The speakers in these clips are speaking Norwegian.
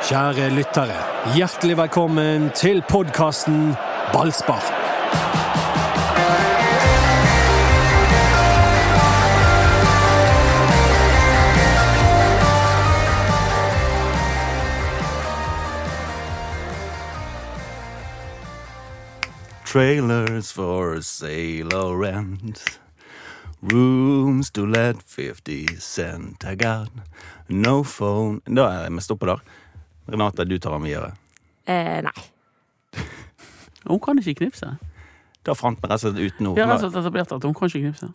Kjære lyttere, hjertelig velkommen til podkasten Ballspark. Trailers for sale or rent. Rooms to let 50 cent. I got no phone Da er vi stopper der. Renate, du tar den videre. Eh, nei. Hun kan ikke knipse. Da fant vi rett og slett ut Vi har rett og slett etablert at hun kan ikke knipse.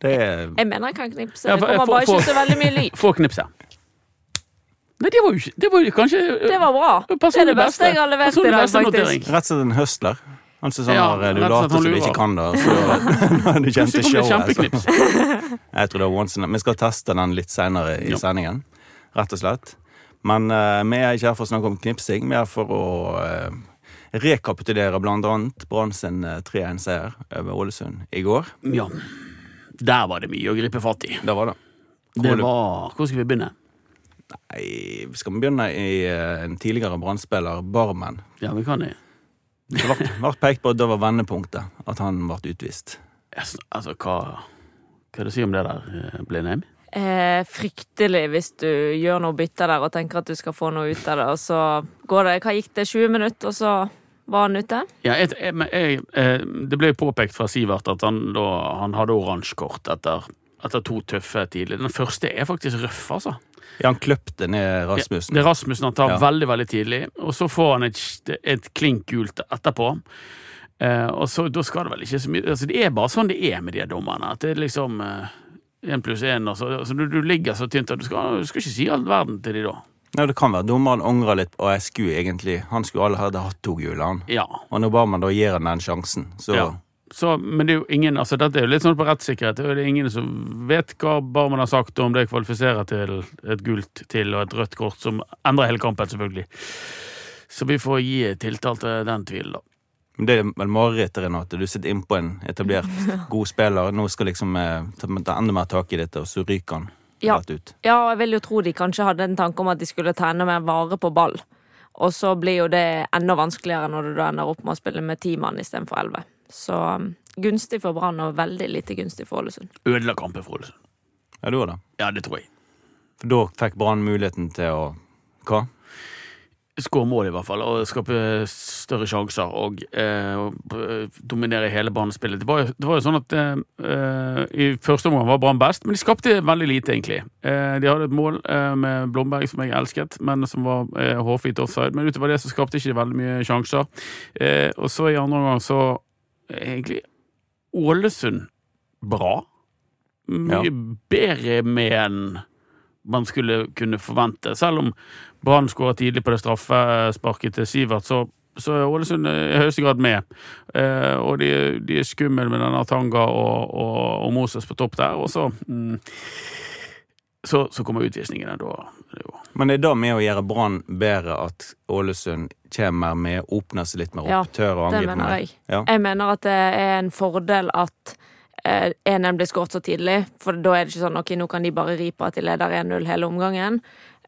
Det er Jeg mener jeg kan knipse. Ja, Det kommer bare ikke så veldig mye lyd. Få knipse. Nei, det var jo ikke Det var jo kanskje Det var bra. Det er det beste jeg har levert i dag, faktisk. rett og slett en høstler. Han synes han Ja, har, du og slett later som du ikke kan det, så du kjent Plutselig til kom det showet. Jeg tror det var once in a Vi skal teste den litt senere i sendingen, rett og slett. Men uh, vi er ikke her for å snakke om knipsing, vi er for å uh, rekapitulere blant annet Brann sin eh, 3-1-seier over Ålesund i går. Ja. Der var det mye å gripe fatt i. Det var det. Det var Hvor skal vi begynne? Nei, skal vi begynne i uh, en tidligere Brann-spiller, Barmen. Ja, vi kan det. Det ble, ble pekt på at det var vendepunktet, at han ble utvist. Altså, altså, hva Hva er det å si om det der, Blindheim? Eh, fryktelig hvis du gjør noe bytte der og tenker at du skal få noe ut av det, og så går det Hva gikk det? 20 minutter, og så var han ute? Ja, jeg, jeg, jeg, eh, det ble påpekt fra Sivert at han, da, han hadde oransje kort etter, etter to tøffe tidlig. Den første er faktisk røff, altså. Ja, han kløpte ned Rasmussen. Det er Rasmussen han tar Ja. veldig veldig tidlig, og så får han et, et klink gult etterpå. Eh, og så, Da skal det vel ikke så mye altså Det er bare sånn det er med de dommerne. At det er liksom én pluss én. Altså, du, du ligger så tynt at du skal, du skal ikke si all verden til de da. Nei, det kan være dommeren angrer litt, og jeg skulle egentlig Han skulle allerede hatt to gule, han. Ja. Og når Barmen da gir han den sjansen, så ja. Så, men det er jo ingen, altså dette er jo litt sånn på rettssikkerhet. Det er jo ingen som vet hva Barmen har sagt, og om det kvalifiserer til et gult til og et rødt kort, som endrer hele kampen, selvfølgelig. Så vi får gi tiltalte den tvilen, da. Men Det er vel marerittet, Renate. Du sitter innpå en etablert god spiller. Nå skal liksom eh, ta, ta enda mer tak i dette, og så ryker han Ja. rett ut. Ja, og jeg vil jo tro de kanskje hadde en tanke om at de skulle ta enda mer vare på ball. Og så blir jo det enda vanskeligere når du da ender opp med å spille med ti mann istedenfor elleve. Så um, gunstig for Brann og veldig lite gunstig for Ålesund. Ødela kampen for Ålesund. Ja, det var det. Ja, det tror jeg. For da fikk Brann muligheten til å Hva? Skåre mål, i hvert fall, og skape større sjanser og eh, og, eh, dominere hele banespillet. Det var, det var jo sånn at eh, i første omgang var Brann best, men de skapte veldig lite, egentlig. Eh, de hadde et mål eh, med Blomberg som jeg elsket, men som var eh, hårfint offside. Men utover det så skapte ikke de veldig mye sjanser. Eh, og så i andre omgang så eh, egentlig Ålesund bra. Mye Ja. bedre med enn man skulle kunne forvente. Selv om Brann skåra tidlig på det straffesparket til Sivert, så, så er Ålesund i høyeste grad med. Eh, og de, de er skumle med denne Tanga og, og, og Moses på topp der. Og så mm, så, så kommer utvisningene. Da jo Men er det med å gjøre Brann bedre at Ålesund kommer med, åpner seg litt mer Ja, opp, tør å Det mener jeg. Ja. Jeg mener at det er en fordel at eh, 1-1 blir skåret så tidlig, for da er det ikke sånn ok, nå kan de bare ri på at de leder 1-0 hele omgangen.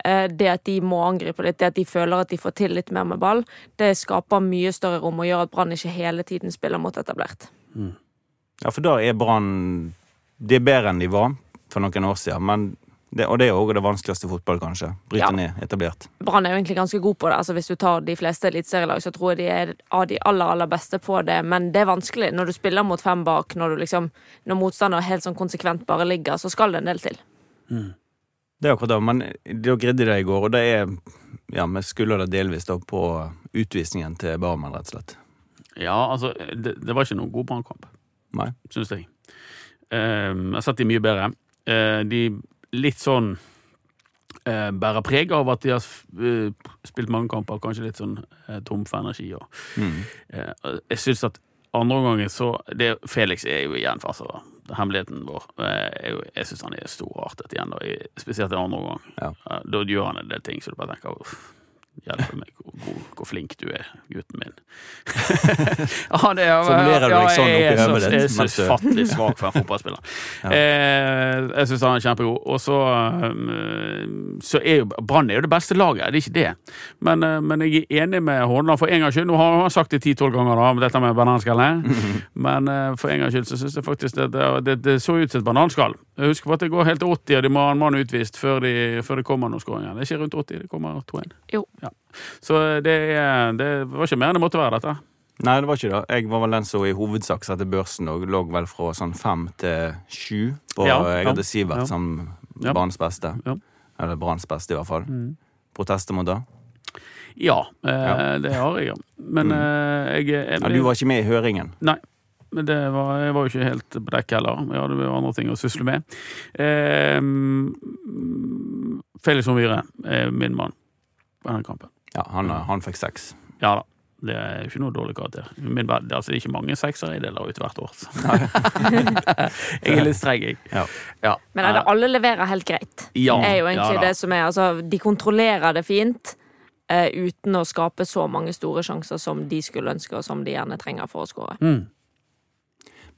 Eh, det at de må angripe litt, det at de føler at de får til litt mer med ball, det skaper mye større rom og gjør at Brann ikke hele tiden spiller mot etablert. Ja, for da er Brann Det er bedre enn de var for noen år siden, men det, og det er òg det vanskeligste i fotball, kanskje. Bryte Ja. ned etablert. Brann er jo egentlig ganske god på det. altså Hvis du tar de fleste eliteserielag, så tror jeg de er av de aller aller beste på det. Men det er vanskelig når du spiller mot fem bak, når, du liksom, når motstander helt sånn konsekvent bare ligger, så skal det en del til. Det er akkurat det, men da gridde de det i går, og det er Ja, vi skylder det delvis da på utvisningen til Barmen, rett og slett. Ja, altså, det, det var ikke noen god Brann-kamp, syns jeg. Um, jeg har sett de mye bedre. Uh, de litt sånn eh, bærer preg av at de har eh, spilt mange kamper, kanskje litt sånn eh, tom for energi. Og, Mm. eh, jeg syns at andre omgangen så det, Felix er jo igjen altså, Hemmeligheten vår er Jeg syns han er storartet igjen, da, i, spesielt i andre omgang. Ja. Da gjør han en del ting så du bare tenker uff. Hjelpe meg hvor, hvor, hvor flink du er, gutten min. ja, det er, Formulerer du deg sånn oppi hodet ditt Jeg er så ufattelig fattelig svak for en fotballspiller. Ja. eh, jeg syns han er kjempegod. Og så, um, så er jo Brann er jo det beste laget, det er ikke det. Men, eh, men jeg er enig med Horneland for en gangs skyld. Nå har han sagt det ti-tolv ganger, da, dette med bananskallene. Men eh, for en gangs skyld så syns jeg faktisk det, det, det, det så ut som et bananskall. Jeg husker på at det går helt til 80, og de må ha en mann utvist før, de, før det kommer noen skåringer. Det er ikke rundt 80, det kommer 2-1. Jo. Ja. Så det, er- det var ikke mer enn det måtte være, dette. Nei, det var ikke det. Jeg var vel den som i hovedsak satte børsen og lå vel fra sånn fem til sju Og Ja, Jeg ja, hadde Sivert ja. som Ja. banens beste. Ja. Eller Branns beste, i hvert fall. Protester mot det? Ja, eh, Ja. det har jeg. ja. Men eh, jeg, jeg, Ja, du var ikke med i høringen. Nei. Men det var, jeg var jo ikke helt på dekk heller. Vi hadde jo andre ting å sysle med. Eh, Felix Omvire er min mann på denne kampen. Ja, han, han fikk seks. Ja da. Det er ikke noe dårlig karakter. Min, altså, det er ikke mange seksere jeg deler ut hvert år. jeg er litt streng, jeg. Ja. Ja. Men er det alle leverer helt greit? Ja, er jo egentlig ja da. det som er altså, De kontrollerer det fint Uh, uten å skape så mange store sjanser som de skulle ønske, og som de gjerne trenger for å skåre. Mm.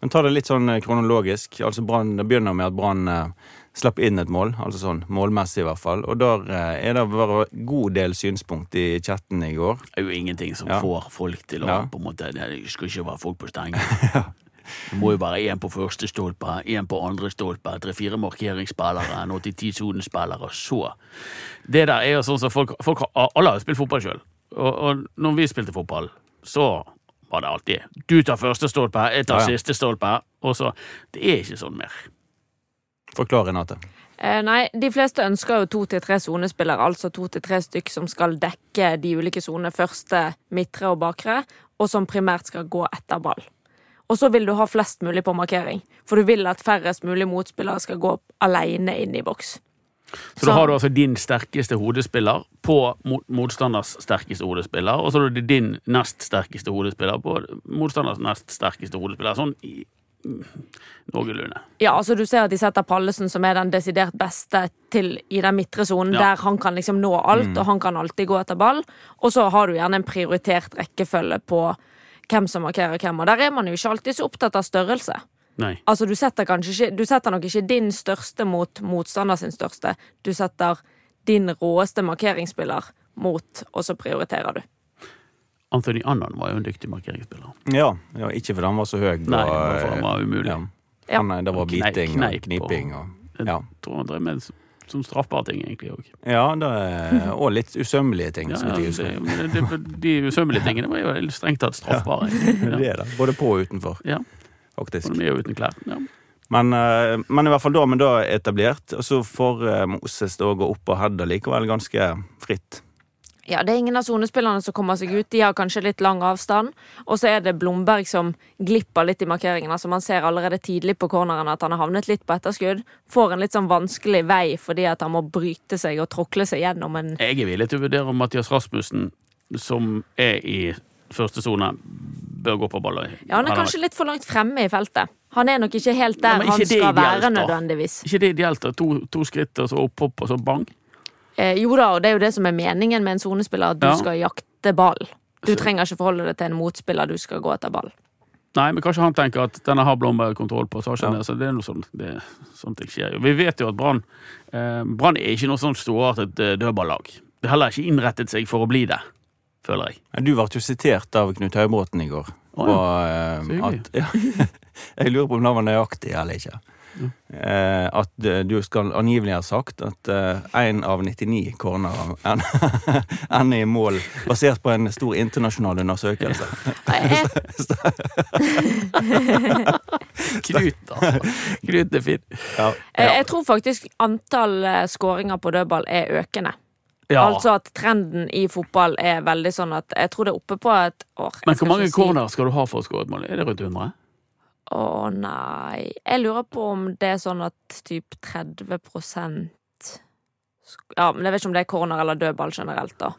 Men ta det litt sånn eh, kronologisk. Altså Brann- Det begynner med at Brann eh, slapp inn et mål, altså sånn målmessig i hvert fall. Og der eh, er det bare god del synspunkt i chatten i går. Det er jo ingenting som Ja. får folk til å Ja. på en måte, Det skal ikke være folk på stengen. Det må jo være én på første stolpe, én på andre stolpe, tre-fire markeringsspillere, en 80-10-sonespillere, så Det der er jo sånn som folk, folk har, Alle har jo spilt fotball sjøl. Og, og når vi spilte fotball, så var det alltid Du tar første stolpe, jeg tar Ja, ja. siste stolpe, og så Det er ikke sånn mer. Forklar, Renate. Eh, nei, de fleste ønsker jo to til tre sonespillere, altså to til tre stykk som skal dekke de ulike sonene, første, midtre og bakre, og som primært skal gå etter ball. Og så vil du ha flest mulig på markering, for du vil at færrest mulig motspillere skal gå alene inn i boks. Så da har du altså din sterkeste hodespiller på mot- motstanders sterkeste hodespiller, og så har du din nest sterkeste hodespiller på motstanders nest sterkeste hodespiller. Sånn i mm, noenlunde. Ja, altså du ser at de setter Pallesen, som er den desidert beste, til i den midtre sonen, Ja. der han kan liksom nå alt, og han kan alltid gå etter ball. Og så har du gjerne en prioritert rekkefølge på hvem som markerer hvem, og der er man jo ikke alltid så opptatt av størrelse. Nei. Altså, du setter, kanskje ikke, du setter nok ikke din største mot motstander sin største. Du setter din råeste markeringsspiller mot, og så prioriterer du. Anthony Annan var jo en dyktig markeringsspiller. Ja, ja ikke fordi han var så høy. Nei, og, det var- han var umulig. Ja. Han, eh, det var Knei- biting og kniping og Jeg tror han drev med som- som straffbare ting, egentlig òg. ja er, og litt usømmelige ting, Ja, så vidt jeg det, husker. men det, de usømmelige tingene var jo strengt tatt straffbare. Det Ja. er det. Både på og utenfor, Ja, faktisk. og de er jo uten klær. Ja. Men, eh, men i hvert fall da men da etablert, og så får eh, Moses da gå opp og heade likevel ganske fritt. Ja, det er ingen av sonespillerne som kommer seg ut. De har kanskje litt lang avstand. Og så er det Blomberg som glipper litt i markeringen. Altså Man ser allerede tidlig på corneren at han har havnet litt på etterskudd. Får en litt sånn vanskelig vei fordi at han må bryte seg og tråkle seg gjennom en Jeg er villig til å vurdere om Mathias Rasmussen, som er i første sone, bør gå på baller. Ja, han er kanskje litt for langt fremme i feltet. Han er nok ikke helt der Ja, ikke han skal være, ideelt, da. nødvendigvis. Ikke det ideelt? da? To, to skritt, og så opp, opp, og så bang? Eh, jo da, og det er jo det som er meningen med en sonespiller, at du Ja. skal jakte ball. Du trenger ikke forholde deg til en motspiller, du skal gå etter ball. Nei, men kanskje han tenker at denne har Blomberg kontroll på. Så Ja. det, så det er noe sånt, det, sånt det skjer. Vi vet jo at Brann eh, Brann er ikke noe sånn storartet eh, dødballag. Det har heller ikke innrettet seg for å bli det, føler jeg. Du ble jo sitert av Knut Høybråten i går. Oh, ja. Og, eh, at, ja, jeg lurer på om det var nøyaktig eller ikke. Eh, at eh, du skal angivelig ha sagt at én av 99 cornerer en- ender i mål basert på en stor internasjonal undersøkelse. Knut, altså. Knut er fin. Ja. jeg, jeg tror faktisk antall eh, skåringer på dødball er økende. Ja. Altså at trenden i fotball er veldig sånn at jeg tror det er oppe på et år. men hvor mange corner skal du ha for å skåre et mål? Er det rundt 100? Å nei Jeg lurer på om det er sånn at typ 30 sk- Ja, men jeg vet ikke om det er corner eller dødball generelt, da.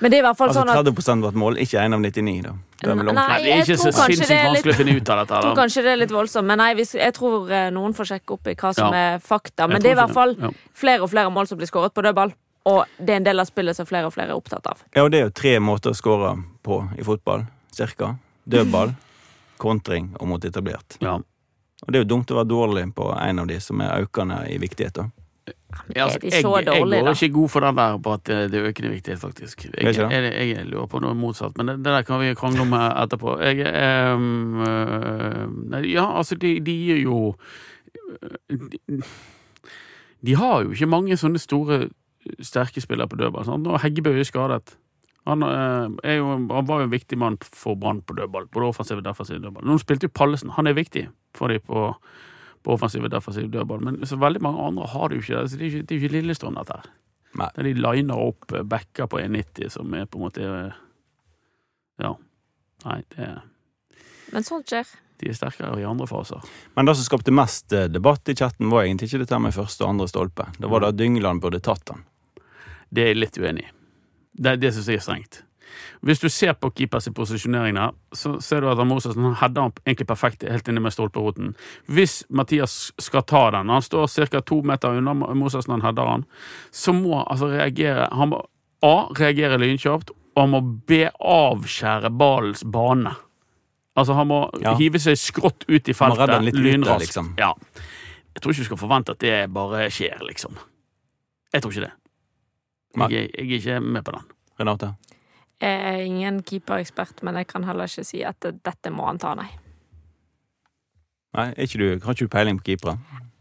Men det er i hvert fall Altså sånn at 30 var et mål, ikke 1 av 99, da. Det er. Nei, det er jeg ikke så tror kanskje det sinnssykt er litt- vanskelig å finne ut av dette. Jeg tror kanskje det er litt voldsomt, men nei, hvis, jeg tror eh, noen får sjekke opp i hva som Ja. er fakta. Men det er i hvert fall ja. flere og flere mål som blir skåret på dødball. Og det er en del av spillet som flere og flere er opptatt av. Ja, og det er jo tre måter å skåre på i fotball, cirka. Dødball, kontring og mot etablert. Ja. Og det er jo dumt å være dårlig på en av de som er økende i viktighet. da. Ja, altså, Er de jeg, så jeg dårlige, går da? ikke god for den der på at det er økende viktighet, faktisk. Jeg, jeg, jeg lurer på noe motsatt, men det, det der kan vi krangle om etterpå. Jeg, ehm, øh, nei, ja, altså, de, de er jo de, de har jo ikke mange sånne store, sterke spillere på dødball. Sant? Nå Heggebø er skadet. Han, øh, er jo, han var jo en viktig mann for Brann på dødball. Både offensiv og defensiv dødball. Nå spilte jo Pallesen. Han er viktig for dem på, på offensiv og defensiv dødball. Men så veldig mange andre har det jo ikke. Altså, det er jo ikke, det er ikke Lillestrøm, dette her. Nei. Der de liner opp eh, backer på 1,90 som er på en måte eh, Ja. Nei, det er, Men sånt skjer. de er sterkere i andre faser. Men det som skapte mest eh, debatt i chatten, var egentlig ikke dette med første og andre stolpe. Det var da Dyngeland burde tatt den. Det er jeg litt uenig i. Det, det syns jeg er strengt. Hvis du ser på keepers posisjonering der, så ser du at Moses hadde header han egentlig perfekt helt inne med stolperoten. Hvis Mathias skal ta den, han står ca. to meter unna Moses når han header han, så må altså reagere Han må A. reagere lynkjapt, og han må B. avskjære ballens bane. Altså, han må Ja. hive seg skrått ut i Han må redde feltet litt lynraskt. liksom. Ja. Jeg tror ikke du skal forvente at det bare skjer, liksom. Jeg tror ikke det. Jeg, jeg er ikke med på den. Renate? Jeg er ingen keeperekspert, men jeg kan heller ikke si at dette må han ta, nei. Nei, ikke du, har ikke du peiling på keepere?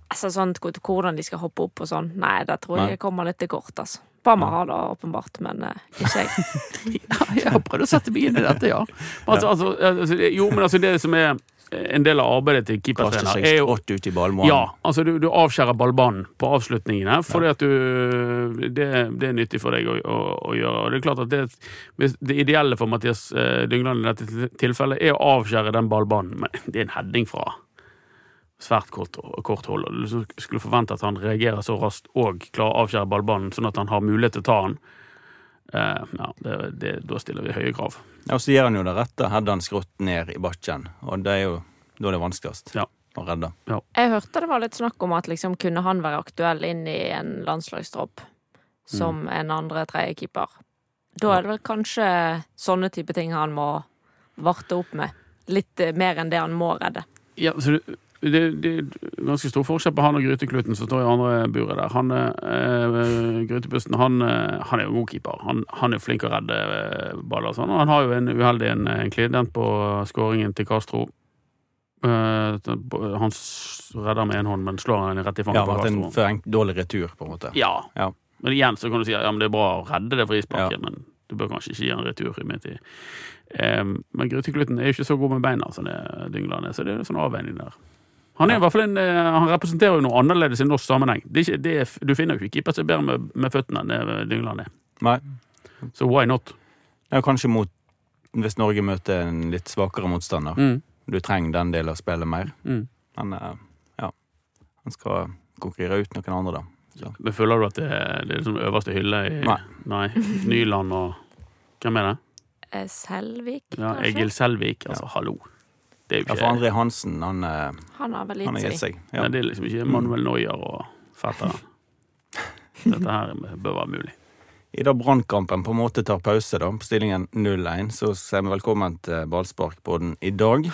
Altså sånn hvordan de skal hoppe opp og sånn. Nei, det tror jeg Nei. jeg kommer litt til kort, altså. Bammer har det åpenbart, men uh, ikke jeg. Ja, jeg har prøvd å sette meg inn i dette, ja. Altså, altså, altså, jo, men altså det som er en del av arbeidet til keepertrener, er jo ut i ballmålen? ja, altså du, du avskjærer ballbanen på avslutningene, fordi at du det, det er nyttig for deg å, å, å gjøre. Og det er klart at det, det ideelle for Mathias eh, Dyngland i dette tilfellet er å avskjære den ballbanen, men det er en heading fra svært kort, kort hold. Du skulle forvente at han reagerer så raskt og klarer å avskjære ballbanen, sånn at han har mulighet til å ta den. Eh, ja, det, det, da stiller vi høye krav. Ja, og så gjør han jo det rette, Hadde han skrått ned i bakken. Og det er jo da det er vanskeligst Ja. å redde. Jeg hørte det var litt snakk om at liksom kunne han være aktuell inn i en landslagstropp som en andre-tredje keeper. Da er det vel kanskje sånne type ting han må varte opp med. Litt eh, mer enn det han må redde. Ja, så det, det, det er ganske stor forskjell på han og Grytekluten som står i andre buret der. Han, eh, Grytebussen han, eh, han er jo god keeper. Han, han er flink å redde eh, baller. og Sånn. Og han har jo en uheldig en, en klient på skåringen til Castro. Uh, han redder med én hånd, men slår han rett i Ja, fanget på vært en for en dårlig retur, på en måte. Ja. Ja. Men igjen så kan du si at ja, men det er bra å redde det frisparket, Ja. men du bør kanskje ikke gi en retur i min tid. Um, men Grytekluten er jo ikke så god med beina som det Dyngland er, så det er en sånn avveining der. Han er i hvert fall en, eh, han representerer jo noe annerledes i norsk sammenheng. Det er ikke, det er, du finner jo ikke keeper som er bedre med, med føttene enn Dyngland er. Nei. Så why not? Ja, kanskje mot hvis Norge møter en litt svakere motstander. Mm. Du trenger den delen av spillet mer. Mm. Men eh, ja, han skal konkurrere ut noen andre, da. Så. Men føler du at det, er- det er liksom øverste hylle i Nei. Nei. Nyland og Hvem er det? Selvik, kanskje? Ja. Egil Selvik. Altså, hallo. Det er jo Ja, ikke for André Hansen, han, eh, Han har vel gitt seg. Ja. Nei, det er liksom ikke Manuel Noyer og fetteren. Dette her bør være mulig. I dag Brannkampen på en måte tar pause da, på stillingen 0-1, så sier vi velkommen til Ballsparkpodden i dag.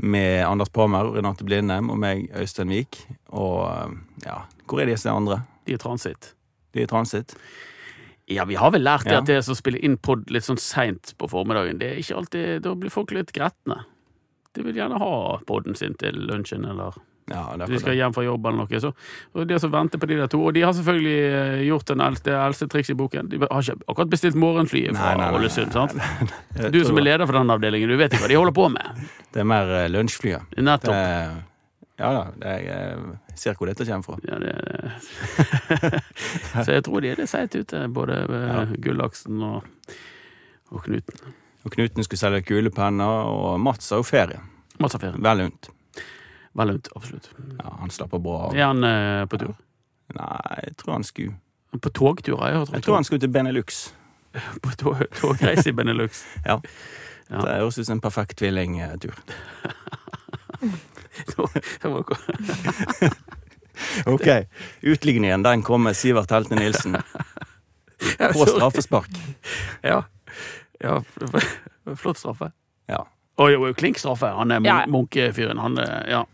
Med Anders Pamer, Renate Blindheim og meg, Øystein Vik. Og eh, ja, hvor er disse andre? De er transit. De er transit. Ja, vi har vel lært det Ja. at det som spiller inn pod litt sånn seint på formiddagen, det er ikke alltid Da blir folk litt gretne. De vil gjerne ha podden sin til lunsjen, eller Ja, de skal hjem fra jobb eller noe. Så, og de som venter på de der to Og de har selvfølgelig eh, gjort den eldste, det eldste triks i boken. De har ikke akkurat bestilt morgenflyet fra Nei, nei, Ålesund, sant? Nei, Du som er leder for den avdelingen, du vet ikke hva de holder på med. Det er mer eh, lunsjflyet. Det, Nettopp. ja da, det jeg ser hvor dette kommer fra. Ja, det, så jeg tror de er litt seigt ute, både ja. Gullaksen og, og Knuten. Og Knuten skulle selge kulepenner, og Mats har jo ferie. Mats har ferie. Vel unt. Vel unt, absolutt. Ja, han slapper bra av. Er han eh, på tur? Nei, jeg tror han skulle På togtur, har jeg. Jeg tror han skulle til Benelux. På tog- togreise i Benelux. Ja. Ja. Det høres ut som en perfekt tvillingtur. Ok. Utligningen den kom med Sivert Helte Nilsen på straffespark. Ja. Ja. Flott straffe. Ja. Og jo, klink straffe. Han er Ja. munkefyren. Han er, ja.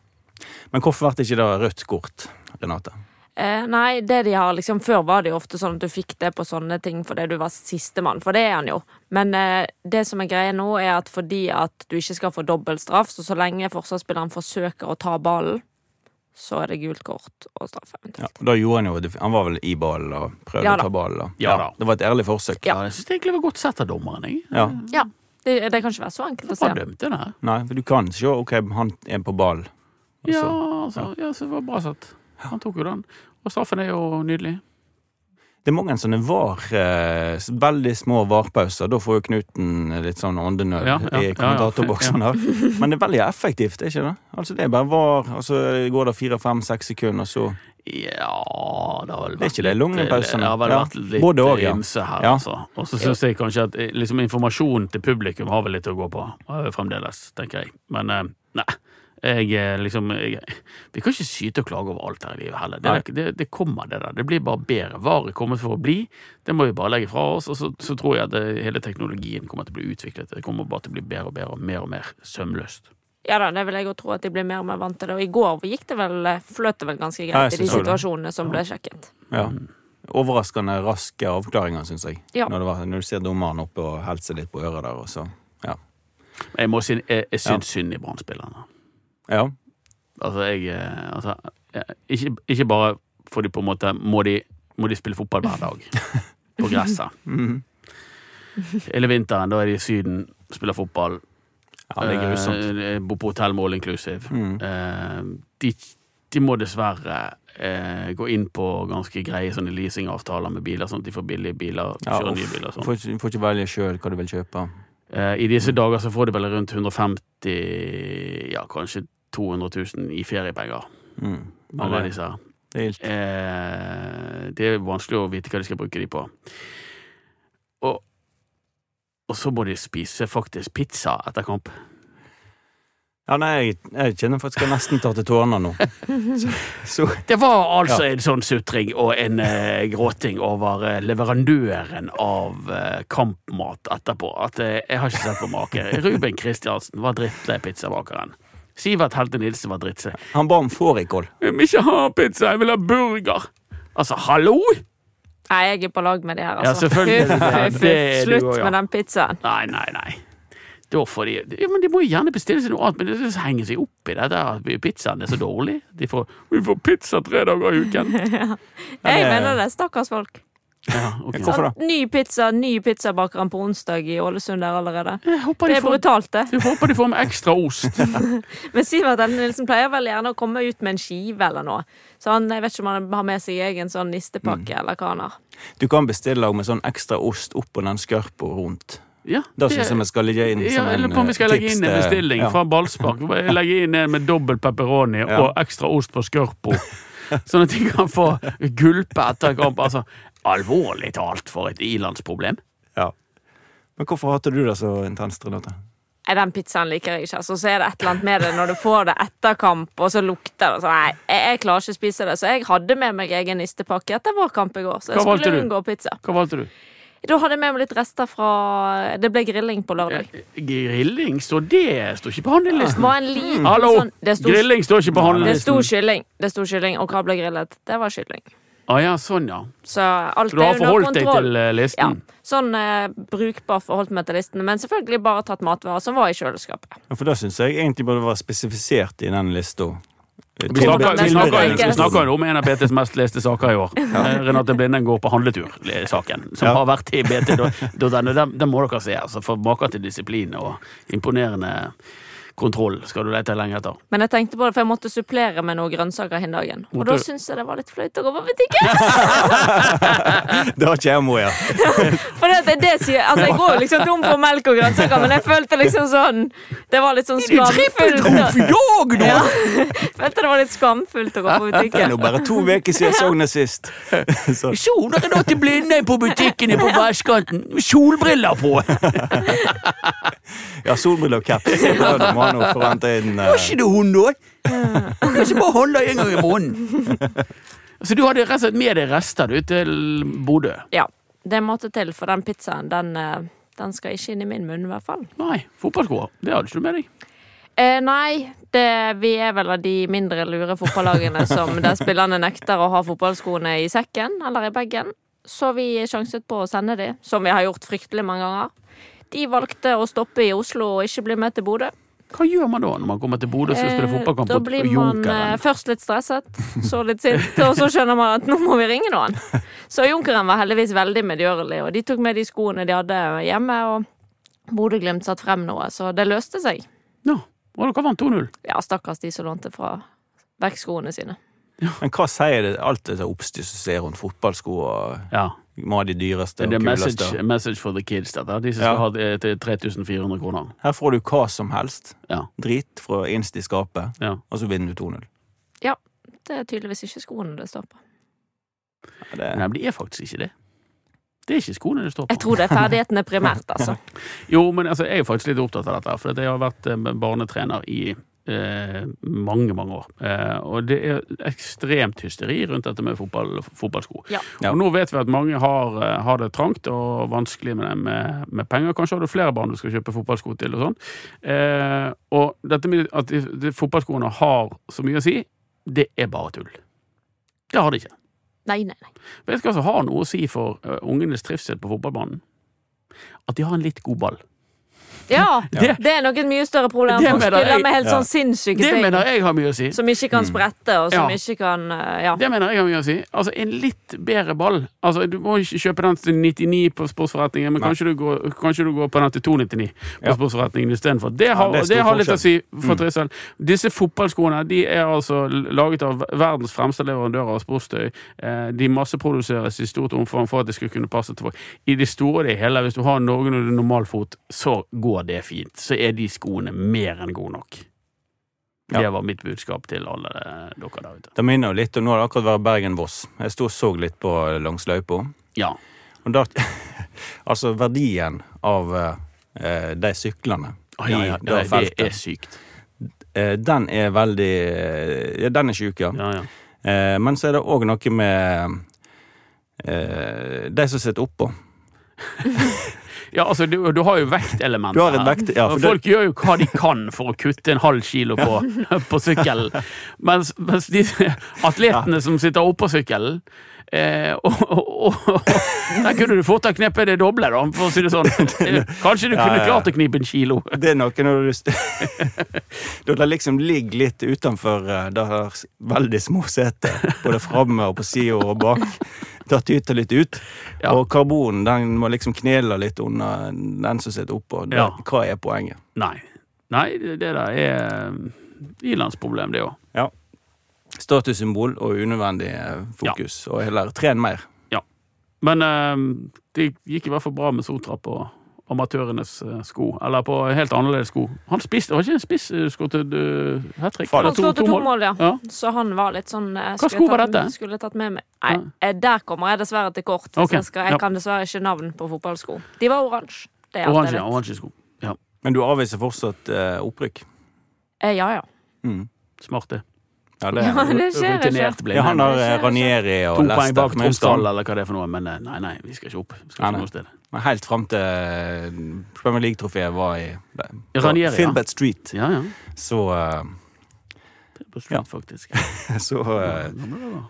Men hvorfor ble det ikke da rødt kort, Renate? Eh, nei, det de har liksom Før var det jo ofte sånn at du fikk det på sånne ting fordi du var sistemann, for det er han jo. Men eh, det som er greia nå, er at fordi at du ikke skal få dobbeltstraff, så så lenge forsvarsspilleren forsøker å ta ballen, så er det gult kort og straff Ja, da gjorde Han jo, han var vel i ballen og prøvde Ja å ta ballen. Ja, Ja. Det var et ærlig forsøk. ja. Jeg syns egentlig det var godt sett av dommeren. Jeg. Ja. Ja. Det, det kan ikke være så enkelt å se. dømte her? Nei, for du kan se ok, han er på ball. Ja, altså, ja, så det var bra sett. Han tok jo den. Og straffen er jo nydelig. Det er mange sånne var, eh, veldig små varpauser. Da får jo Knuten litt sånn åndenød Ja, ja, i kommentatorboksen her. Men det er veldig effektivt, er ikke det? Altså Det er bare var, og så går det fire, fem, seks sekunder, og så Ja, det har vel Det er ikke det, lungepausene. Det har vel vært litt både og, ja. ymse her, Ja. altså. Og så syns jeg kanskje at eh, liksom, informasjonen til publikum har vel litt å gå på eh, fremdeles, tenker jeg. Men nei. Jeg eh, liksom jeg, Vi kan ikke syte og klage over alt her i livet heller. Det, det, det kommer, det der. Det blir bare bedre. Varer kommer for å bli. Det må vi bare legge fra oss. Og så, så tror jeg at det, hele teknologien kommer til å bli utviklet. Det kommer bare til å bli bedre og bedre og mer og mer sømløst. Ja da, det vil jeg jo tro at de blir mer og mer vant til det. Og i går gikk det vel, eh, fløt det vel ganske greit i de situasjonene som ble sjekket. Ja. Overraskende raske avklaringer, syns jeg. Ja. Når, det var, når du ser dommeren oppe og helser litt på øret der, og så Ja. Jeg må si jeg, jeg syns synd i Brann-spillerne. Ja. Altså, jeg eh, altså, eh, ikke, ikke bare fordi på en måte må de, må de spille fotball hver dag på gresset. Mhm. Hele vinteren, da er de i Syden, spiller fotball. ja det er grusomt. Eh, bor på hotell med all inclusive. Mm. Eh, de, de må dessverre eh, gå inn på ganske greie sånne leasingavtaler med biler, sånn at de får billige biler. Ja, nye biler sånn. får, får ikke velge sjøl hva du vil kjøpe. Eh, I disse dager så får de vel rundt 150 Ja, kanskje 200 000 i feriepenger. Mm. Alle disse her. det er Eh, det er vanskelig å vite hva de skal bruke de på. Og, og så må de spise faktisk pizza etter kamp. Ja, nei, jeg, jeg kjenner faktisk jeg nesten tar til tårene nå. Så, så Det var altså en sånn sutring og en eh, gråting over eh, leverandøren av eh, kampmat etterpå. At eh, jeg har ikke sett på make. Ruben Kristiansen var drittlei pizzabakeren. Sivert Helte Nilsen var drittlei. Han ba om fårikål. Jeg vil ikke ha pizza, jeg vil ha burger! Altså, hallo! Nei, jeg er på lag med de her, Ja, altså. selvfølgelig. Huff, huff, huff. Slutt med den pizzaen. Nei, nei, nei. Da får de ja, men De må jo gjerne bestille seg noe annet, men det henger seg opp i dette at pizzaen er så dårlig. De får, vi får pizza tre dager i uken. Jeg mener det. Stakkars folk. Ja, ok. Hvorfor da? Ny pizza, ny pizzabakeren på onsdag i Ålesund der allerede. Håper Det de er får, brutalt, det. jeg håper de får med ekstra ost. Men Sivert Nilsen pleier vel gjerne å komme ut med en skive eller noe. Så han, jeg vet ikke om han har med seg egen sånn nistepakke eller hva han har. Du kan bestille med sånn ekstra ost oppå den skørpa rundt. Ja, Da det- syns jeg vi skal legge inn ja, som en om vi skal eh, legge inn en bestilling ja. fra ballspark. Legge inn en med dobbel pepperoni Ja. og ekstra ost på skørpo. Sånn at de kan få gulpe etter kamp. Altså, alvorlig talt for et ilandsproblem. Ja. Men hvorfor hater du det så intenst, Renate? Den pizzaen liker jeg ikke. Altså, så er det et eller annet med det når du får det etter kamp, og så lukter det. Så nei, jeg, jeg klarer ikke å spise det. Så jeg hadde med meg egen nistepakke etter vår kamp i går. Så jeg Hva skulle unngå pizza. Hva valgte du? Da hadde jeg med meg litt rester fra Det ble grilling på lørdag. Eh, Grilling, står det står ikke på handlelisten. Var en liten Hallo! sånn sto, Grilling står ikke på det sto handlelisten. kylling. Det sto kylling, og hva ble grillet? Det var kylling. Ah, ja, sånn, ja. Så alt Så du har er forholdt deg til listen? Ja, sånn eh, brukbar forholdt meg til listen, men selvfølgelig bare tatt matvarer som var i kjøleskapet. Ja, for det syns jeg egentlig burde være spesifisert i den lista. Vi snakker, vi, snakker, vi snakker om en av BTs mest leste saker i år. Ja. Renate Blinden går på handletur-saken, som Ja. har vært i BT. Den, den må dere se. altså For maken til disiplin og imponerende kontroll skal du lete lenge etter. Men jeg tenkte på det, for jeg måtte supplere med noen grønnsaker hin dagen. Og Måtte da syntes jeg det var litt flaut å gå på butikken. Det har ikke jeg, Moja. For det, det, det sier, altså Jeg går jo liksom tom for melk og grønnsaker, men jeg følte liksom sånn Det var litt sånn skamfullt. Ja, jeg følte det var litt skamfullt å gå på butikken. Det er jo nå bare to uker siden jeg så henne sist. Så, nå er til blinde på butikken på vestkanten, solbriller på! ja, solbriller og caps. Han den forvente inn Var ikke det hun, da? Kanskje bare handle en gang i måneden. Så du hadde rett og slett med deg rester du til Bodø? Ja, det måtte til, for den pizzaen, den, eh, den skal ikke inn i min munn, i hvert fall. Nei, Fotballskoa, Det hadde ikke du med deg. Eh, nei, det, vi er vel av de mindre lure fotballagene som der spillerne nekter å ha fotballskoene i sekken eller i bagen. Så vi sjanset på å sende de, som vi har gjort fryktelig mange ganger. De valgte å stoppe i Oslo og ikke bli med til Bodø. Hva gjør man da når man kommer til Bodø og skal spille Eh, fotballkamp Da blir man eh, først litt stresset, så litt sint, og så skjønner man at nå må vi ringe noen. Så Junkeren var heldigvis veldig medgjørlig, og de tok med de skoene de hadde hjemme, og Bodø-Glimt satte frem noe, så det løste seg. Ja, og dere vant 2-0. Ja, stakkars de som lånte fra vekk skoene sine. Men hva sier det alt dette oppstyr som ser rundt fotballsko og Ja. Må ha de dyreste Det og kuleste. kuleste? message, message for the kids, dette. De som skal ha det til 3400 kroner. Her får du hva som helst. Ja. Drit fra inst i skapet, Ja. og så vinner du 2-0. Ja, det er tydeligvis ikke skoene det står på. Ja, det- Nei, men det er faktisk ikke det. Det er ikke skoene det står på. Jeg tror det er ferdighetene primært, altså. Jo, men altså, jeg er faktisk litt opptatt av dette. For jeg har vært eh, barnetrener i eh, mange, mange år. Eh, og det er ekstremt hysteri rundt dette med fotball, fotballsko. Ja. Og nå vet vi at mange har, eh, har det trangt og vanskelig med, det med, med penger. Kanskje har du flere barn du skal kjøpe fotballsko til og sånn. Eh, og dette med at de, de fotballskoene har så mye å si, det er bare tull. Det har de ikke. Nei, nei, nei. Vet du hva som har noe å si for uh, ungenes trivsel på fotballbanen? At de har en litt god ball. Ja, Det- det er nok et mye større problem. Det Folk spiller med helt Ja. sånn sinnssyke Det ting. mener jeg har mye å si. Som ikke kan sprette, og som Ja. ikke kan eh, Ja. Det mener jeg har mye å si. Altså, En litt bedre ball. Altså, Du må ikke kjøpe den til 99 på sportsforretningen, men kanskje du, går, kanskje du går på den til 299 på Ja. sportsforretningen istedenfor. Det, har- det er det har litt å si for Mm. trivsel. Disse fotballskoene de er altså laget av verdens fremste leverandører av sportstøy. Eh, De masseproduseres i stort omfang for at de skal kunne passe til folk. I det store og det hele, hvis du har noenlunde normalfot, så går det fint. Så er de skoene mer enn gode nok. Ja. Det var mitt budskap til alle eh, dere der ute. Det minner jo litt og nå har det akkurat vært Bergen-Voss. Jeg sto og så litt på langs løypa. Ja. Og da Altså, verdien av eh, de syklene Ah, ja, ja, i det, feltet det er sykt. eh, den er veldig Ja, den er sjuk, ja. Eh, men så er det òg noe med eh, de som sitter oppå. ja, altså, du, du har jo her. vekt- ja, Og det- Folk gjør jo hva de kan for å kutte en halv kilo på, på sykkelen. Mens, mens de atletene som sitter oppå sykkelen eh, og, og, og, Der kunne du fort ha knepet det doble, da, for å si det sånn. Kanskje du Ja, kunne ja, ja. klart å knipe en kilo. Det er noe når du Da det liksom ligger litt utenfor uh, det veldig små setet, både framme og på sida og bak. Det tyter litt ut. Ja. Og karbonen den må liksom knele litt under den som sitter oppå. Ja. Hva er poenget? Nei. Nei, det der er ilandsproblem, det òg. Ja. Statussymbol og unødvendig fokus. fokus. Og heller tren mer. Ja. Men eh, det gikk i hvert fall bra med Sotra på amatørenes eh, sko. Eller på helt annerledes sko. Han spiste, var ikke en spiss til skåret uh, hat trick? Han skåret to mål, ja. Ja. Så han var litt sånn eh, Hva sko var dette? Skulle tatt med meg Nei, eh, der kommer jeg dessverre til kort. Okay. Jeg, skal, jeg ja. kan dessverre ikke navn på fotballsko. De var oransje. Det er Oransje, ja, oransje sko. Ja, Men du avviser fortsatt eh, opprykk? Eh, ja, ja. Mm. smart det. Ja, det ja det skjer ikke. Rutinert ble Ja, han har eh, Ranieri og Lester. To poeng bak med Tromsdal, eller hva det er for noe, men eh, nei, nei, vi skal ikke opp. Vi skal Nei, ikke nei. noe sted. Men helt fram til eh, Premier League-trofeet var i Ja, Ranieri, ja. Filbert Street. Ja, ja. Så, uh, slutt, Ja. faktisk. så uh,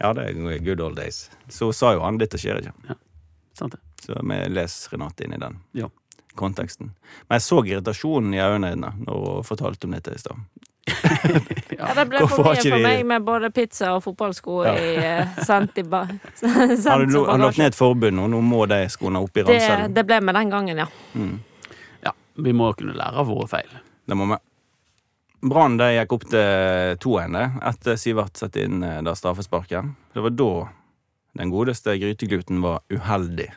Ja, det er good old days. Så sa jo han dette skjer ikke. Sant det. Så vi leser Renate inn i den Ja. konteksten. Men jeg så irritasjonen i øynene hennes når hun fortalte om dette i stad. Ja, det ble for mye for de- meg med både pizza og fotballsko Ja. i eh, sendt i ba Har du lagt ned et forbud nå? Nå må de skoene opp i Det, ranselen. det ble med den gangen, ja. Mm. Ja, vi må kunne lære av våre feil. Det må vi. Brann gikk opp til 2-1 etter Sivert satte inn eh, det straffesparket. Det var da den godeste Grytegluten var uheldig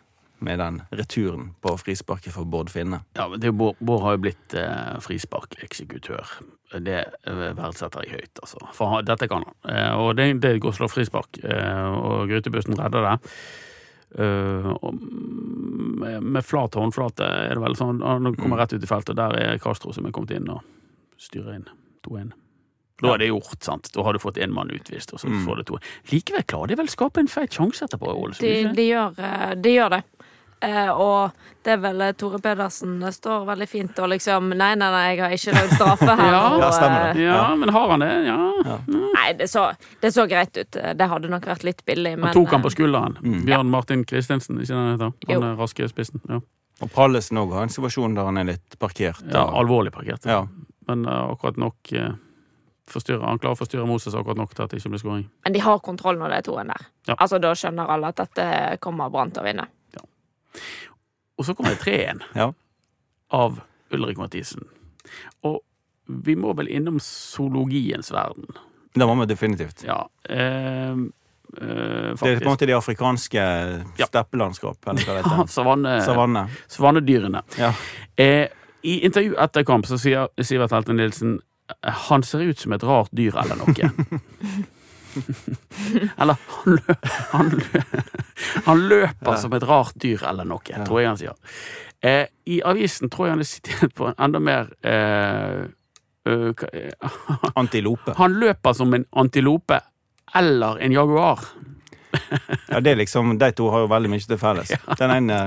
med den returen på frisparket for Bård Finne. Ja, men det, Bård, Bård har jo blitt eh, frisparkeksekutør. Det eh, verdsetter jeg høyt, altså. For dette kan han. Eh, og det, det går slå frispark, eh, og Grytebussen redder det. Uh, og med, med flat håndflate er det vel sånn Han kommer rett ut i feltet, der er Castro som er kommet inn og styrer inn 2-1. Da er det gjort, sant. Da har du fått én mann utvist, og så Mm. får du to. Likevel klarer de vel å skape en feit sjanse etterpå, Ålesund? De, det? de, gjør, eh, de gjør det. Eh, og det er vel eh, Tore Pedersen det står veldig fint og liksom Nei, nei, nei, jeg har ikke lagd straffe her. Ja. og, Ja, stemmer det. eh, Ja, men har han det? Ja. Nei, det så, det så greit ut. Det hadde nok vært litt billig, men Han tok han på eh, skulderen. Mm. Bjørn Martin Kristensen, ikke den heter? Han er raske spissen. Ja, Og Prallesen òg har en situasjon der han er litt parkert. ja alvorlig parkert. ja. Men uh, akkurat nok uh, forstyrre, Han klarer å forstyrre Moses akkurat nok til at det ikke blir skåring. men de har kontroll når det er toen der. Ja. Altså, Da skjønner alle at dette kommer Brann til å vinne. Og så kommer det 3-1 Ja. av Ulrik Mathisen. Og vi må vel innom zoologiens verden. Det må vi definitivt. Ja, eh, eh, Det er på en måte de afrikanske steppelandskap, eller hva det. Savanne, Savanne. savannedyrene. Ja. Eh, I intervju etter kamp så sier Sivert Helte Nilsen han ser ut som et rart dyr eller noe. eller han, lø, han, lø, han løper Ja. som et rart dyr eller noe, tror jeg han sier. Eh, I avisen tror jeg han er sitert på en enda mer eh, øh, eh, Antilope. Han løper som en antilope eller en jaguar. Ja, det er liksom, De to har jo veldig mye til felles. Den ene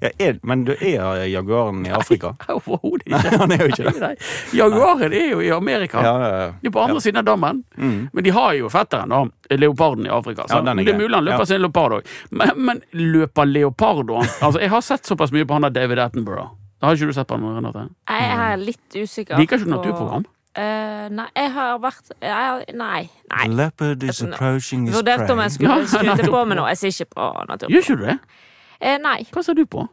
ja, er, Men du er jaguaren i Afrika? Overhodet Nei, han er jo ikke det. Nei, nei. Jaguaren er jo i Amerika. Ja, ja, ja. De er på andre siden av dammen. Mm. Men de har jo fetteren, da. Leoparden i Afrika. Så Ja, det er mulig han løper Ja. sin leopard òg. Men, men løper leopardo? Altså, jeg har sett såpass mye på han der David Attenborough. Det Har ikke du sett på han, Renate? Jeg er litt usikker. Liker ikke du naturprogram? Uh, nei, jeg har vært jeg, Nei. nei. Leopard is approaching his Vurderte om jeg skulle skryte på med noe. Jeg ser ikke på naturprogram. Gjør ikke du det? Eh, nei. Hva ser du på?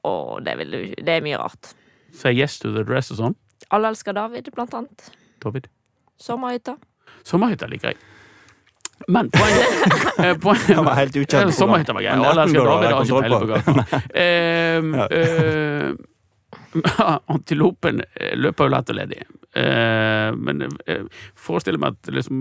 Å, det, vil du, det er mye rart. Say yes to the dress og sånn? Alle elsker David, blant annet. David? Sommerhytta. Sommerhytta liker jeg. Men poenget, eh, poenget var helt ukjent Sommerhytta var gøy. Alle elsker David, har ikke peiling på hva Eh, eh, Antilopen eh, løper jo lett og ledig. Eh, men jeg forestiller meg at liksom,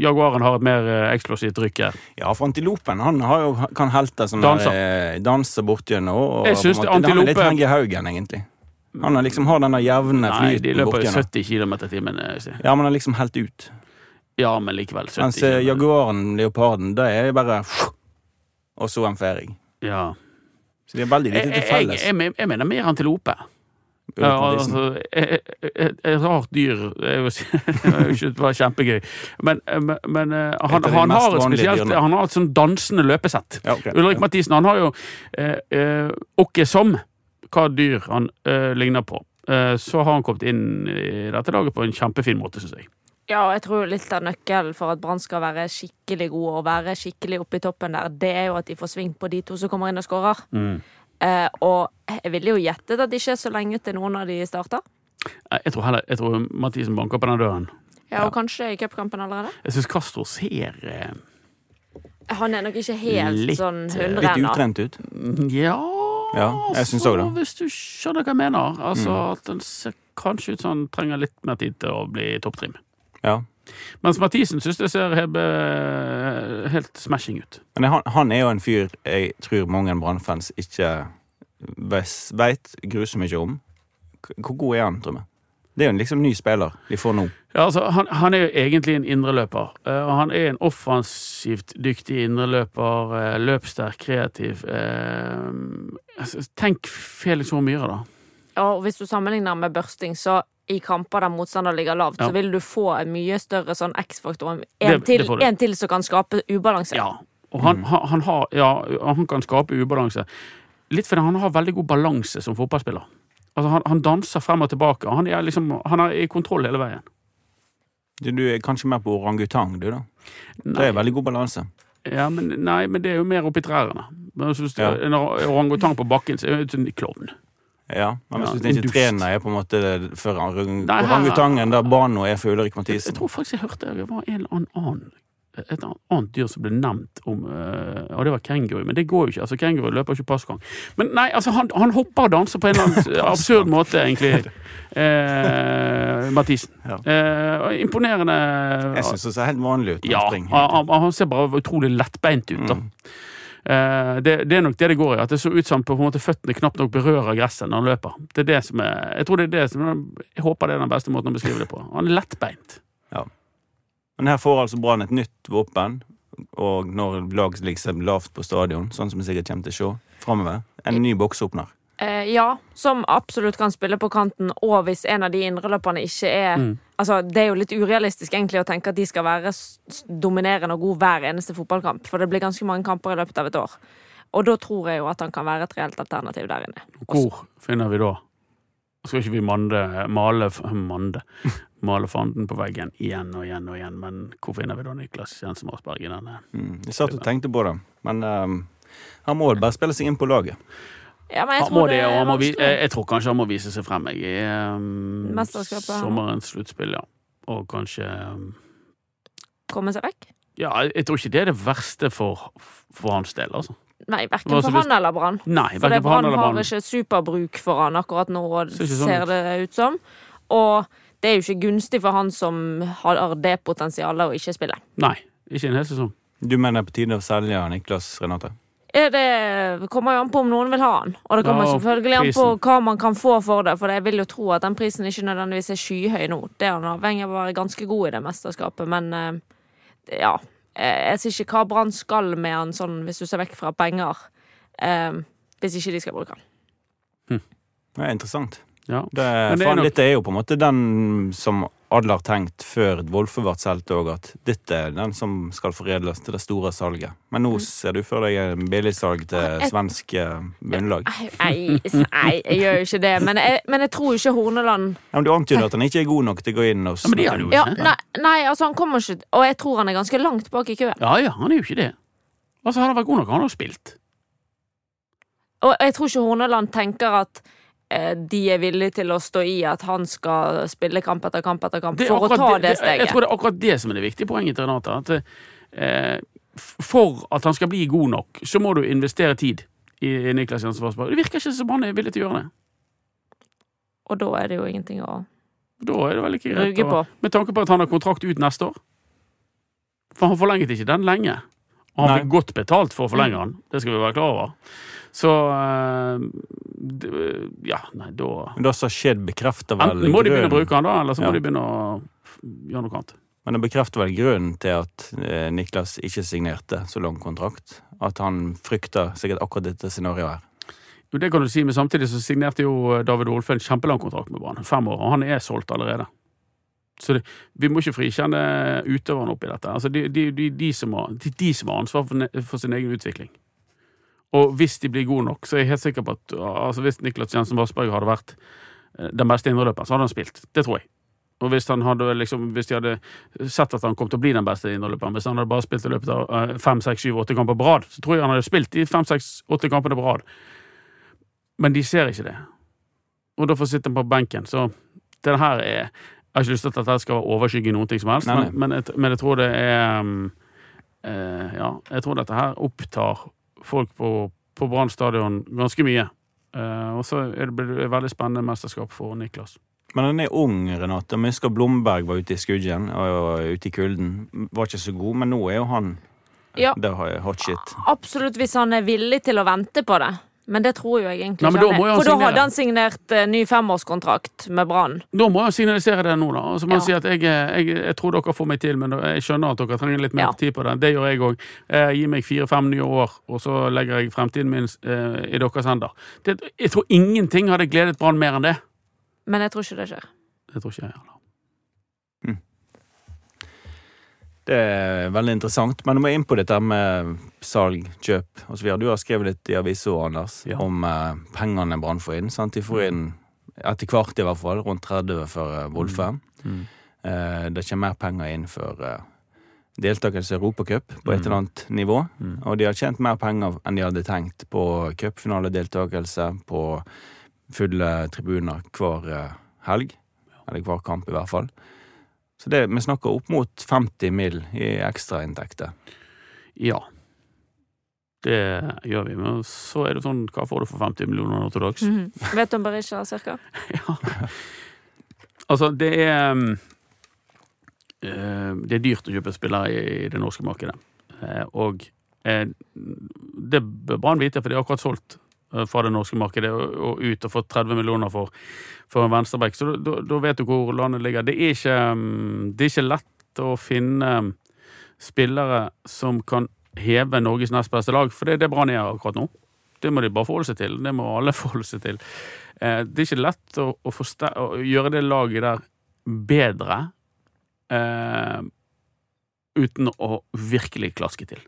jaguaren har et mer eh, eksplosivt rykk her. Ja, for antilopen han har jo, kan helte sånn eh, danse bortgjennom. Og, Jeg synes en Han er litt Henge Haugen, egentlig. Han har liksom har den jevne Nei, de løper jo 70 km i timen. eh, Ja, men han har liksom helt ut. Ja, men likevel 70 Mens eh, jaguaren, leoparden, det er bare Og så en færing. Ja. Så de er veldig lite til felles. jeg, jeg, jeg mener mer antilope. Ja, altså, et, et, et rart dyr det er jo ikke bare kjempegøy. Men, men, men eh, han, han har et spesielt. Han har et sånn dansende løpesett. Ja, okay, Ulrik Mathisen han har jo eh, eh, åkke som hva dyr han eh, ligner på. Eh, så har han kommet inn i dette laget på en kjempefin måte, syns jeg. Ja, og jeg tror litt av nøkkelen for at Brann skal være skikkelig gode og være skikkelig oppe i toppen der, det er jo at de får sving på de to som kommer inn og skårer. Mm. Eh, og jeg ville jo gjettet at det ikke er så lenge til noen av de starter. Jeg tror heller Jeg tror Mathisen banker på den døren. Ja, og kanskje i cupkampen allerede. Jeg syns Castro ser eh, Han er nok ikke helt Litt, sånn eh, hundre Litt utrent ut. Ja, Ja, jeg syns òg det. Mm. Hvis du skjønner hva jeg mener. Altså At den ser kanskje ut som han trenger litt mer tid til å bli topptrim. Ja. Mens Mathisen syns det ser helt, eh, helt smashing ut. Men han, han er jo en fyr jeg tror mange Brann-fans ikke veit grusomt mye om. Hvor god er han, tror vi? Det er jo en liksom ny spiller de får nå. Ja, altså, han, han er jo egentlig en indreløper. Uh, og han er en offensivt dyktig indreløper. Uh, løpssterk, kreativ. eh, altså, tenk Felix Horn Myhre, da. Og hvis du sammenligner med børsting, så i kamper der motstander ligger lavt, Ja. så vil du få en mye større sånn X-faktor. En, en til som kan skape ubalanse. Ja. Og han, mm. han, har, ja, han kan skape ubalanse. Litt fordi han har veldig god balanse som fotballspiller. Altså, han, han danser frem og tilbake. Han er, liksom, han er i kontroll hele veien. Du, du er kanskje mer på orangutang, du, da. Det er veldig god balanse. ja, men, nei, men det er jo mer oppi trærne. Men Ja. en orangutang på bakken, så er det en klovn. Ja, men hvis Ja, du tenker trener er på en måte for orang orangutangen, der Bano er for Ulrik Mathisen. jeg tror faktisk jeg hørte det var en eller annen et annet dyr som ble nevnt om eh, Og det var kenguru, men det går jo ikke. altså Kenguru løper ikke passgang. Men nei, altså han, han hopper og danser på en eller annen absurd måte, egentlig. Eh, Mathisen. Ja. Eh, imponerende Jeg syns det ser helt vanlig ut Ja, han, han ser bare utrolig lettbeint ut, da. Mm. Eh, det, det er nok det det går i. At det så ut som på en måte føttene knapt nok berører gresset når han løper. Det er det som er, jeg tror det er det som Jeg håper det er den beste måten å beskrive det på. Han er lettbeint. Men her får altså Brann et nytt våpen, og når lag ligger lavt på stadion, sånn som vi sikkert kommer til å se framover, en ny bokseåpner. Eh, ja, som absolutt kan spille på kanten, og hvis en av de indreløperne ikke er Mm. Altså, Det er jo litt urealistisk egentlig å tenke at de skal være dominerende og gode hver eneste fotballkamp, for det blir ganske mange kamper i løpet av et år. Og da tror jeg jo at han kan være et reelt alternativ der inne. Hvor finner vi da? Skal ikke vi mande, male Mande Male fanden på veggen igjen og igjen og igjen, men hvor finner vi da Niklas Jensen Marsberg i denne? Mm. Jeg satt og tenkte på det, men um, han må bare spille seg inn på laget. Ja, men jeg tror det, det er må vi, jeg, jeg tror kanskje han må vise seg frem jeg, i um, sommerens sluttspill, ja. Og kanskje um, Komme seg vekk? Ja, jeg, tror ikke det er det verste for, for hans del, altså. Nei, verken for han eller Brann. For det han Brann har ikke superbruk for han akkurat nå, og Ser sånn ser det ut som. Og det er jo ikke gunstig for han som har det potensialet å ikke spille. Nei, ikke en hel sesong. Du mener det er på tide å selge Niklas Renate? Eh, Det kommer jo an på om noen vil ha den. Og det kommer Ja, selvfølgelig an på hva man kan få for det, for jeg vil jo tro at den prisen ikke nødvendigvis er skyhøy nå. Det er han avhengig av å være ganske god i det mesterskapet, men eh, ja. Eh, Jeg ser ikke hva Brann skal med han sånn, hvis du ser vekk fra penger, eh, hvis ikke de skal bruke han. Det er interessant. Ja. Det, det er nok- Dette er jo på en måte den som alle har tenkt før Wolfe ble solgt òg, at dette er den som skal foredles til det store salget. Men nå ser du for deg en billigsalg til svensk eh, bunnlag. Nei, jeg gjør jo ikke det, men jeg, men jeg tror ikke Horneland Ja, men du antyder at han ikke er god nok til å gå inn og Ja, men det er han jo ja, nei, nei, altså han kommer ikke Og jeg tror han er ganske langt bak i køen. Ja, ja, han er jo ikke det. Altså, han har vært god nok, han har jo spilt. Og jeg tror ikke Horneland tenker at de er villige til å stå i at han skal spille kamp etter kamp etter kamp for å ta det Jeg steget. tror det er akkurat det som er det viktige poenget til Renate. At eh, for at han skal bli god nok, så må du investere tid i Niklas Jensen Vassberg. Det virker ikke som han er villig til å gjøre det. Og da er det jo ingenting å Da er det vel ikke greit. ruge å- på. Med tanke på at han har kontrakt ut neste år. For han forlenget ikke den lenge. Og han Nei. fikk godt betalt for å forlenge den. Det skal vi være klar over. Så eh, Ja, nei, da Men det som har skjedd, bekrefter vel Enten må de begynne å bruke han, da, eller så må Ja. de begynne å gjøre noe annet. Men det bekrefter vel grunnen til at eh, Niklas ikke signerte så lang kontrakt. At han frykter sikkert akkurat dette scenarioet her. Jo, det kan du si, men samtidig så signerte jo David Olfe en kjempelang kontrakt med Brann. Fem år, og han er solgt allerede. Så det, vi må ikke frikjenne utøverne oppi dette. Altså, de, de, de, de som har ansvar for, for sin egen utvikling. Og hvis de blir gode nok, så er jeg helt sikker på at altså, hvis Niklas Jensen Vassberg hadde vært eh, den beste indreløperen, så hadde han spilt. Det tror jeg. Og hvis, han hadde, liksom, hvis de hadde sett at han kom til å bli den beste indreløperen, hvis han hadde bare spilt i løpet av eh, fem, seks, syv, åtte kamper på rad, så tror jeg han hadde spilt de fem, seks, åtte kampene på rad. Men de ser ikke det. Og da får sitte på benken. Så det her er Jeg har ikke lyst til at dette skal overskygge noen ting som helst, Nei, nei. Men, men, jeg, men jeg tror det er eh, Ja, jeg tror dette her opptar folk på, på Brann stadion ganske mye. Uh, og så er det blir det et veldig spennende mesterskap for Niklas. Men han er ung, Renate. Jeg husker Blomberg var ute i skudgen og ute i kulden. Var ikke så god, men nå er jo han Ja. Det har hot shit. Absolutt hvis han er villig til å vente på det. Men det tror jo jeg egentlig Nei, ikke han er. han For da hadde han signert uh, ny femårskontrakt med Brann. Da må jeg signalisere det nå, da. Og så må Ja. si at jeg, jeg, jeg tror dere får meg til, men jeg skjønner at dere trenger litt mer Ja. tid på det. Det gjør jeg òg. Eh, gi meg fire-fem nye år, og så legger jeg fremtiden min eh, i deres hender. Det, jeg tror ingenting hadde gledet Brann mer enn det. Men jeg tror ikke det skjer. Det tror ikke jeg heller. Det er veldig interessant. Men vi må inn på dette med salg, kjøp osv. Du har skrevet litt i avisa, Anders, Ja. om eh, pengene Brann får inn. Sant? De får inn etter hvert i hvert fall rundt 30 for uh, Wolfe. Mm. Eh, det kommer mer penger inn for uh, deltakelse i Europacup på et Mm. eller annet nivå. Mm. Og de har tjent mer penger enn de hadde tenkt på cupfinaledeltakelse, på fulle tribuner hver eh, helg. Eller hver kamp, i hvert fall. Så det, vi snakker opp mot 50 mill. i ekstrainntekter. Ja. Det gjør vi. Men så er det sånn Hva får du for 50 millioner nå til dags? Mhm. Vet du om Berisha cirka? Ja. Altså, det er um, eh, Det er dyrt å kjøpe spillere i, i det norske markedet. Eh, og Eh, det bør Brann vite, for de har akkurat solgt fra det norske markedet og, ut og fått 30 millioner for, for en venstreback. Så da- vet du hvor landet ligger. Det er ikke, mm, det er ikke lett å finne mm, spillere som kan heve Norges nest beste lag, for det er det Brann er akkurat nå. Det må de bare forholde seg til. Det må alle forholde seg til. Eh, det er ikke lett å, å, å gjøre det laget der bedre eh, uten å virkelig klaske til.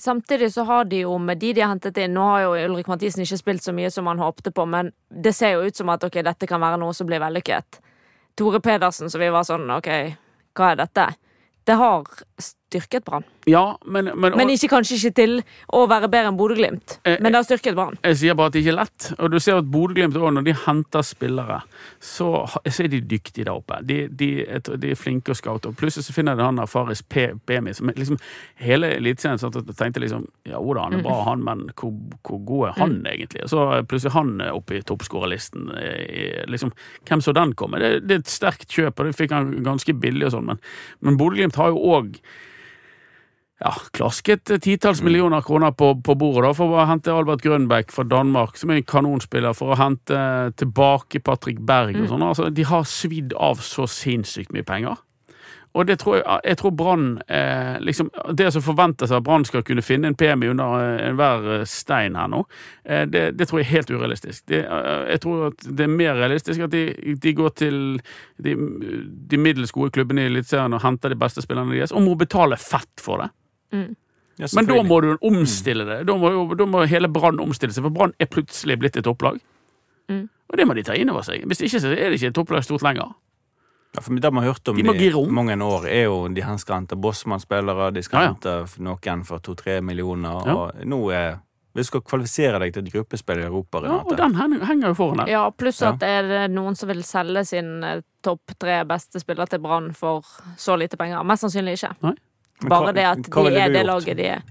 Samtidig så har de jo med de de har hentet inn Nå har jo Ulrik Mathisen ikke spilt så mye som han håpte på, men det ser jo ut som at ok, dette kan være noe som blir vellykket. Tore Pedersen, så vi var sånn ok, hva er dette? Det har styrket Brann. Ja, men, men, Men ikke, kanskje ikke til å være bedre enn Bodø-Glimt. Eh, Men det har styrket Brann. Jeg sier bare at det ikke er lett. Og du ser at Bodø-Glimt òg, når de henter spillere, så, så er de dyktige der oppe. De, de, de er flinke å scoute. Og plutselig så finner de han der Faris Bemi, som liksom hele Eliteserien satt og tenkte liksom Ja, jo da, han er bra, han, men hvor, hvor god er han egentlig? Og så plutselig han er oppe i toppskårerlisten. eh, Liksom, hvem så den komme? Det, det er et sterkt kjøp, og det fikk han ganske billig og sånn, men, men Bodø-Glimt har jo òg ja, klasket titalls millioner kroner på, på bordet da, for å hente Albert Grønbæk fra Danmark, som er en kanonspiller, for å hente tilbake Patrick Berg og sånn. Altså, de har svidd av så sinnssykt mye penger. Og det tror jeg, jeg tror Brann eh, liksom, Det som forventes av at Brann skal kunne finne en premie under eh, enhver eh, stein her nå, eh, det, det tror jeg er helt urealistisk. Det, eh, jeg tror at det er mer realistisk at de, de går til de, de middels gode klubbene i Eliteserien og henter de beste spillerne deres, og må betale fett for det. Ja, Men da må du omstille det. Da må, da må hele Brann omstille seg, for Brann er plutselig blitt et topplag. Mm. Og det må de ta inn over seg. Hvis ikke så er det ikke et topplag stort lenger. Ja, for Det vi har hørt om De i mange år, er jo de han skal hente Bossmann-spillere, de skal Ja, ja. hente noen for to-tre millioner, Ja. og nå er Vi du skal kvalifisere deg til et gruppespill i Europa, Ja, og den henger, jo foran der. Ja, pluss Ja. at er det noen som vil selge sin eh, topp tre beste spiller til Brann for så lite penger? Mest sannsynlig ikke. Men Bare hva- det at de er det laget de er.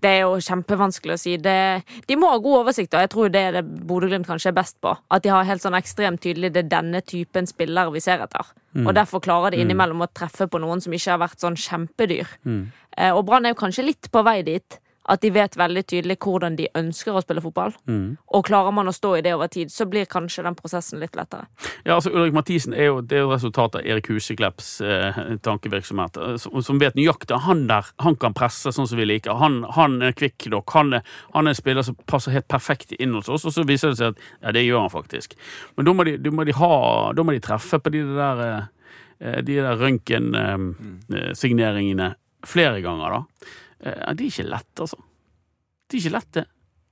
Det er jo kjempevanskelig å si. Det, de må ha god oversikt, og jeg tror det er det Bodø-Glimt kanskje er best på. At de har helt sånn ekstremt tydelig det er denne typen spillere vi ser etter. Mm. Og derfor klarer de innimellom å treffe på noen som ikke har vært sånn kjempedyr. Mm. Eh, Og Brann er jo kanskje litt på vei dit. At de vet veldig tydelig hvordan de ønsker å spille fotball. Mm. Og klarer man å stå i det over tid, så blir kanskje den prosessen litt lettere. Ja, altså Ulrik Mathisen er jo, det er jo resultatet av Erik Huseklepps eh, tankevirksomhet. eh, Som, som vet nøyaktig han der, han kan presse sånn som vi liker. Han, han er kvikk nok. Han han er en spiller som passer helt perfekt inn hos oss, og så viser det seg at ja, det gjør han faktisk. Men da må de, må de, ha, da må de treffe på de der, eh, de der røntgensigneringene flere ganger, da. Eh, Det er ikke lett, altså. Det er ikke lett, det.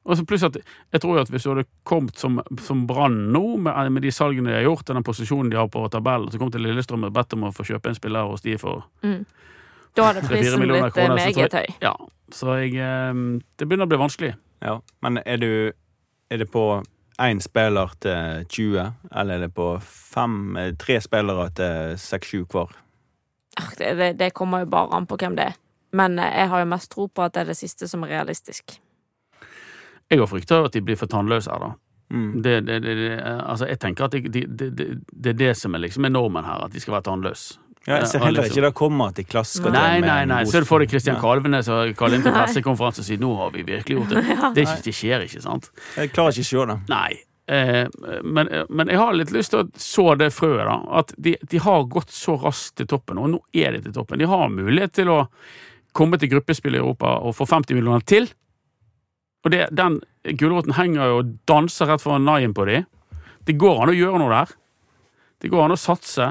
Og så pluss at jeg tror at hvis du hadde kommet som, som Brann nå, med, med de salgene de har gjort, og den posisjonen de har på tabellen, så kom til Lillestrøm og bedt om å få kjøpe en spiller hos de for Da hadde 3-4 prisen blitt eh, kroner. så meget jeg- høy. Ja, så jeg eh, Det begynner å bli vanskelig. Ja, Men er du Er det på én spiller til 20, eller er det på fem, eh, tre spillere til seks-sju hver? Det, det, det kommer jo bare an på hvem det er. Men eh, jeg har jo mest tro på at det er det siste som er realistisk. Jeg har frykta at de blir for tannløse her, da. Mm. Det, det, det, det, altså, jeg tenker at de, de, de, de, det er det som er liksom normen her, at de skal være tannløse. Ja, jeg ser heller liksom. ikke det kommer at de klasker Nei, nei, nei. Så får det. Kristian Ja. Kalvenes og kaller inn til pressekonferanse og sier 'nå har vi virkelig gjort det'. Det, ikke, det skjer ikke, sant? Jeg klarer ikke å se det. Nei. Eh, men, men jeg har litt lyst til å så det frøet, da. At de, de har gått så raskt til toppen, og nå er de til toppen. De har mulighet til å komme til gruppespill i Europa og få 50 millioner til. Og det, den gulroten henger jo og danser rett foran naien på dem. Det går an å gjøre noe der. Det går an å satse.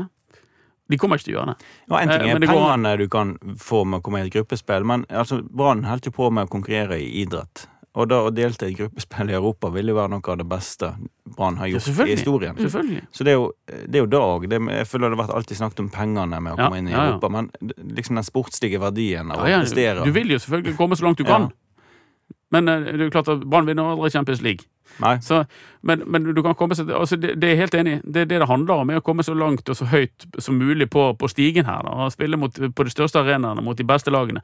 De kommer ikke til å gjøre det. Ja, en ting Eh, er går an. du kan få med å komme i et gruppespill, men altså, Brann holdt jo på med å konkurrere i idrett. Og da å delta i gruppespill i Europa vil jo være noe av det beste Brann har Ja, gjort i historien. Selvfølgelig. Så det er jo, det er jo da òg. Jeg føler det har vært alltid snakket om pengene med å Ja, komme inn i ja, ja. Europa, men liksom den sportslige verdien av Ja, å investere. prestere du vil jo selvfølgelig komme så langt du kan. Ja. Men eh, det er jo klart at Brann vinner aldri Champions League. Så, men, men du kan komme seg altså det, det er helt enig. Det er det det handler om, er å komme så langt og så høyt som mulig på, på stigen her. Da, Spille mot, på de største arenaene mot de beste lagene.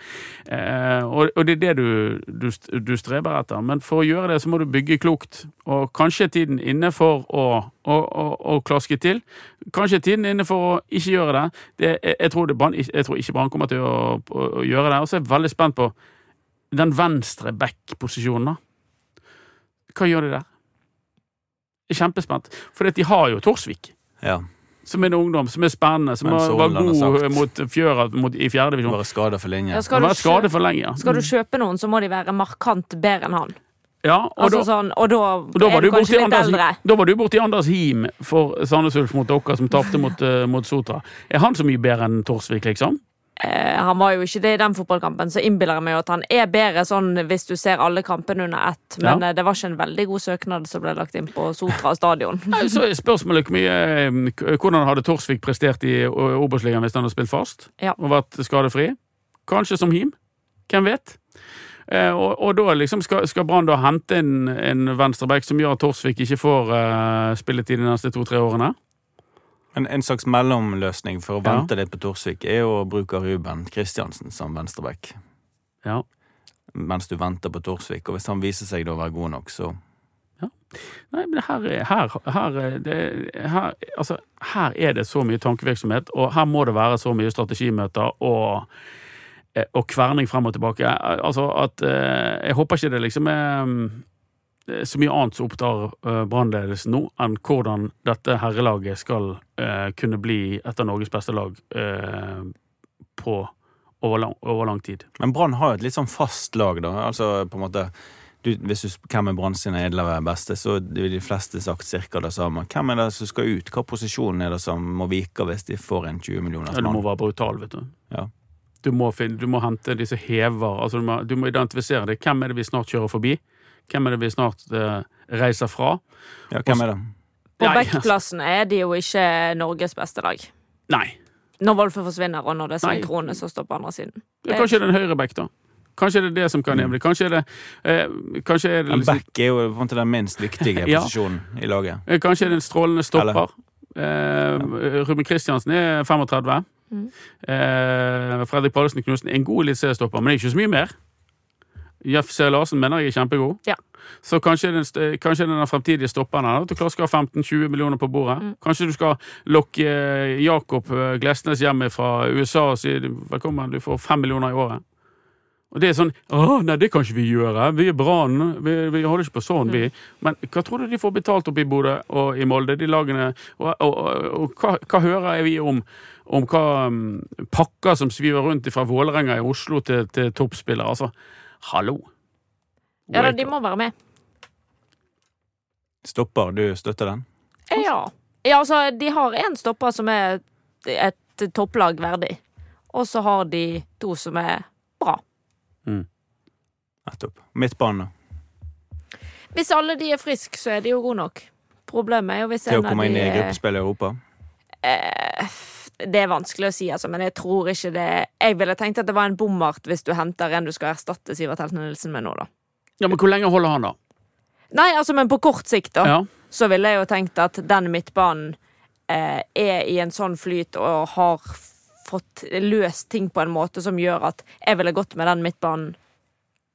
Eh, og, og det er det du, du, du streber etter. Men for å gjøre det, så må du bygge klokt. Og kanskje er tiden inne for å, å, å, å klaske til. Kanskje er tiden inne for å ikke gjøre det. det jeg, jeg, tror det jeg tror ikke Brann kommer til å gjøre det. Og så er jeg veldig spent på den venstre back-posisjonen. da. Hva gjør de der? Jeg er kjempespent. For de har jo Torsvik, Ja. som er en ungdom som er spennende, som var, var har god mot Fjøra mot, i fjerdedivisjon. Bare skada for lenge. Ja, skal, du kjøpe, for lenge. ja. skal du kjøpe noen, så må de være markant bedre enn han. Ja, og Altså, da, sånn, og da, og da var er du borti kanskje litt Anders, eldre. da var du borti Anders Him for Sandnes Ulf mot dere, som tapte mot, uh, mot Sotra. Er han så mye bedre enn Torsvik, liksom? Eh, han var jo ikke det i den fotballkampen, så innbiller jeg meg at han er bedre sånn hvis du ser alle kampene under ett. Men Ja. eh, det var ikke en veldig god søknad som ble lagt inn på Sotra stadion. Nei, Så er spørsmålet mye, eh, hvordan hadde Torsvik prestert i Obos-ligaen hvis han hadde spilt fast Ja. og vært skadefri? Kanskje som Him? Hvem vet? Og, og da liksom skal, skal Brann da hente inn en venstreback som gjør at Torsvik ikke får uh, spilletid de neste to-tre årene? En, en slags mellomløsning for å Ja. vente litt på Torsvik er jo å bruke Ruben Kristiansen som venstreback. Ja. Mens du venter på Torsvik. Og hvis han viser seg da å være god nok, så ja. Nei, men her er, her, her, er det, her, altså, her er det så mye tankevirksomhet, og her må det være så mye strategimøter og, eh, og kverning frem og tilbake. Altså at eh, Jeg håper ikke det liksom er mm, så mye annet som opptar uh, brannledelsen nå, enn hvordan dette herrelaget skal eh, kunne bli et av Norges beste lag eh, på over lang, over lang tid. Men Brann har jo et litt sånn fast lag, da. Altså på en måte du, Hvis du hvem er Brann sine edlere beste, så vil de fleste sagt cirka det samme. Hvem er det som skal ut? Hva posisjon er det som må vike hvis de får en 20 millioners Ja, du må være brutal, vet du. Ja. Du må, finne, du må hente de som hever altså du, må, du må identifisere det. Hvem er det vi snart kjører forbi? Hvem er det vi snart eh, reiser fra? Ja, hvem er det? På backplassen er de jo ikke Norges beste lag. Nei. Når Wolfe forsvinner, og når det er. Svein Krone som står på andre siden. Det er kanskje det er en høyreback, da. Kanskje det er det som kan heve det. Kanskje er det, eh, kanskje er det En liksom, back er jo på en måte den minst viktige Ja. posisjonen i laget. eh, Kanskje er det en strålende stopper. Eh, Ruben Kristiansen er 35. Mm. Eh, Fredrik Pallesen Knutsen er en god eliteseriestopper, men det er ikke så mye mer. Jeff C. Larsen mener jeg er kjempegod. Ja. Så kanskje den, kanskje den fremtidige stopperen er at du klarer skal ha 15-20 millioner på bordet. Mm. Kanskje du skal lokke eh, Jakob eh, Glesnes hjem fra USA og si velkommen, du får fem millioner i året. Og det er sånn Å, nei, det kan ikke vi gjøre. Vi er Brann. Vi, vi holder ikke på sånn, vi. Men hva tror du de får betalt oppe i Bodø og i Molde, de lagene? Og, og, og, og hva, hva hører vi om, om hva um, pakker som sviver rundt fra Vålerenga i Oslo til, til toppspillere? Altså, hallo! Ja da, de må være med. Stopper, du støtter den? Ja. ja, altså, de har én stopper som er et topplag verdig. Og så har de to som er bra. Nettopp. Midtbanen, da? Hvis alle de er friske, så er de jo gode nok. Problemet er jo hvis en av de Til å komme inn i gruppespill i Europa? Eh, Det er vanskelig å si, altså, men jeg tror ikke det Jeg ville tenkt at det var en bommert hvis du henter en du skal erstatte Sivert Helten Nilsen med nå, da. Ja, Men hvor lenge holder han, da? Nei, altså, men på kort sikt, da, Ja. så ville jeg jo tenkt at den midtbanen eh, er i en sånn flyt og har fått løst ting på en måte som gjør at jeg ville gått med den midtbanen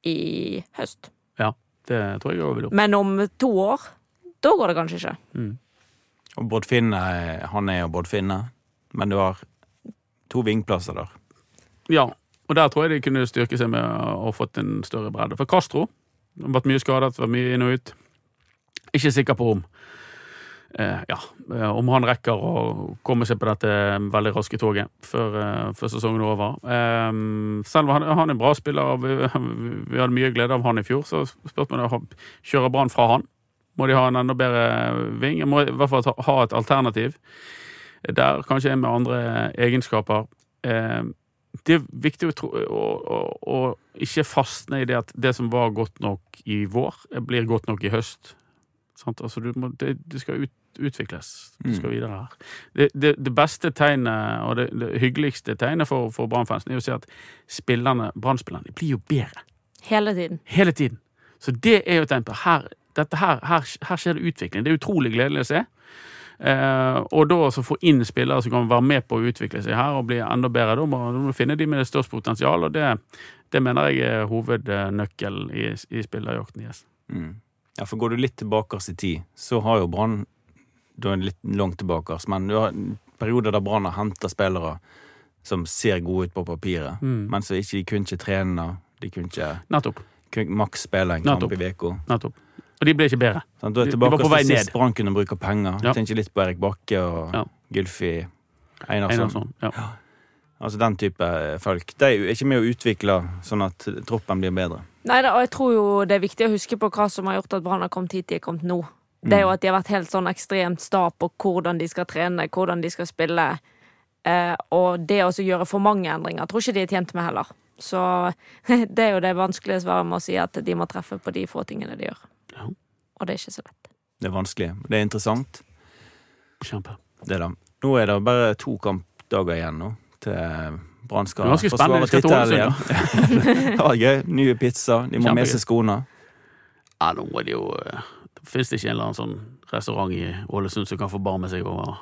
i høst. ja. Det tror jeg òg ville gjort. Men om to år, da går det kanskje ikke. Og Bård Finne, han er jo Bård Finne, men du har to vingplasser der. Ja, og der tror jeg de kunne styrke seg med å ha fått en større bredde. For Castro har vært mye skadet, vært mye inn og ut. Ikke sikker på om eh, ja, eh, om han rekker å komme seg på dette veldig raske toget før, eh, før sesongen er over. Eh, selv han, han er en bra spiller, vi, vi hadde mye glede av han i fjor, så spurte man kjører Brann fra han. Må de ha en enda bedre ving? Må i hvert fall ha et alternativ der, kanskje en med andre egenskaper. Eh, det er viktig å, tro, å, å, å ikke fastne i det at det som var godt nok i vår, blir godt nok i høst. Sant? Altså, du må, det, det skal ut, utvikles. Du skal Mm. videre her. Det, det, det beste tegnet, og det, det hyggeligste tegnet for, for Brann-fansen, er å se at spillerne, Brann-spillerne blir jo bedre Hele tiden. hele tiden. Så det er jo et tegn på her her, her, her skjer det utvikling. Det er utrolig gledelig å se. Eh, og da også få inn spillere som kan være med på å utvikle seg her og bli enda bedre. Da må du finne de med det største potensial, og det, det mener jeg er hovednøkkelen i, i spillerjakten. Yes. Mm. Ja, for går du litt tilbake i tid, så har jo Brann Da er det litt langt tilbake, men du har perioder der Brann har henta spillere som ser gode ut på papiret, Mm. men så ikke, de kunne ikke trene. De kunne ikke Nettopp. maks spille en kamp i uka. Og de ble ikke bedre. Sånn, du er De- de tilbake vei til sist. Brann kunne bruke penger. Ja. Tenker litt på Erik Bakke og Ja. Gylfi Einarsson. Einarsson. Ja. Altså den type folk. De er ikke med å utvikle sånn at troppen blir bedre. Nei og jeg tror jo det er viktig å huske på hva som har gjort at Brann har kommet hit de er kommet nå. Det er jo at de har vært helt sånn ekstremt sta på hvordan de skal trene, hvordan de skal spille. Eh, og det å gjøre for mange endringer tror ikke de er tjent med heller. Så det er jo det vanskelige svaret med å si at de må treffe på de få tingene de gjør. Ja. Og det er ikke så lett. Det er vanskelig. Det er interessant. Kjempe. Det da. Nå er det bare to kampdager igjen nå til Brann skal til tittelen igjen. det var gøy. Nye pizza. De må ha med seg skoene. Ja, nå er det jo eh, Fins det ikke en eller annen sånn restaurant i Ålesund som kan forbarme seg over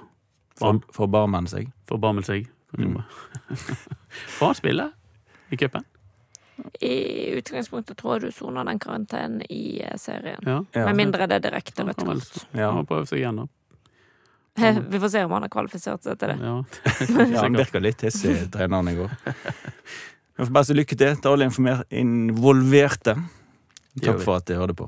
For, for seg. Forbarme seg? Mm. Faen spille i cupen? I utgangspunktet tror jeg du soner den karantenen i eh, serien. Ja. Med mindre det er direkte rødt kort. Ja. han må prøve seg igjen, da. Vi får se om han har kvalifisert seg til det. Ja. Ja, han virka litt hissig, treneren i går. Jeg får bare si lykke til til alle involverte. Takk for at dere hørte på.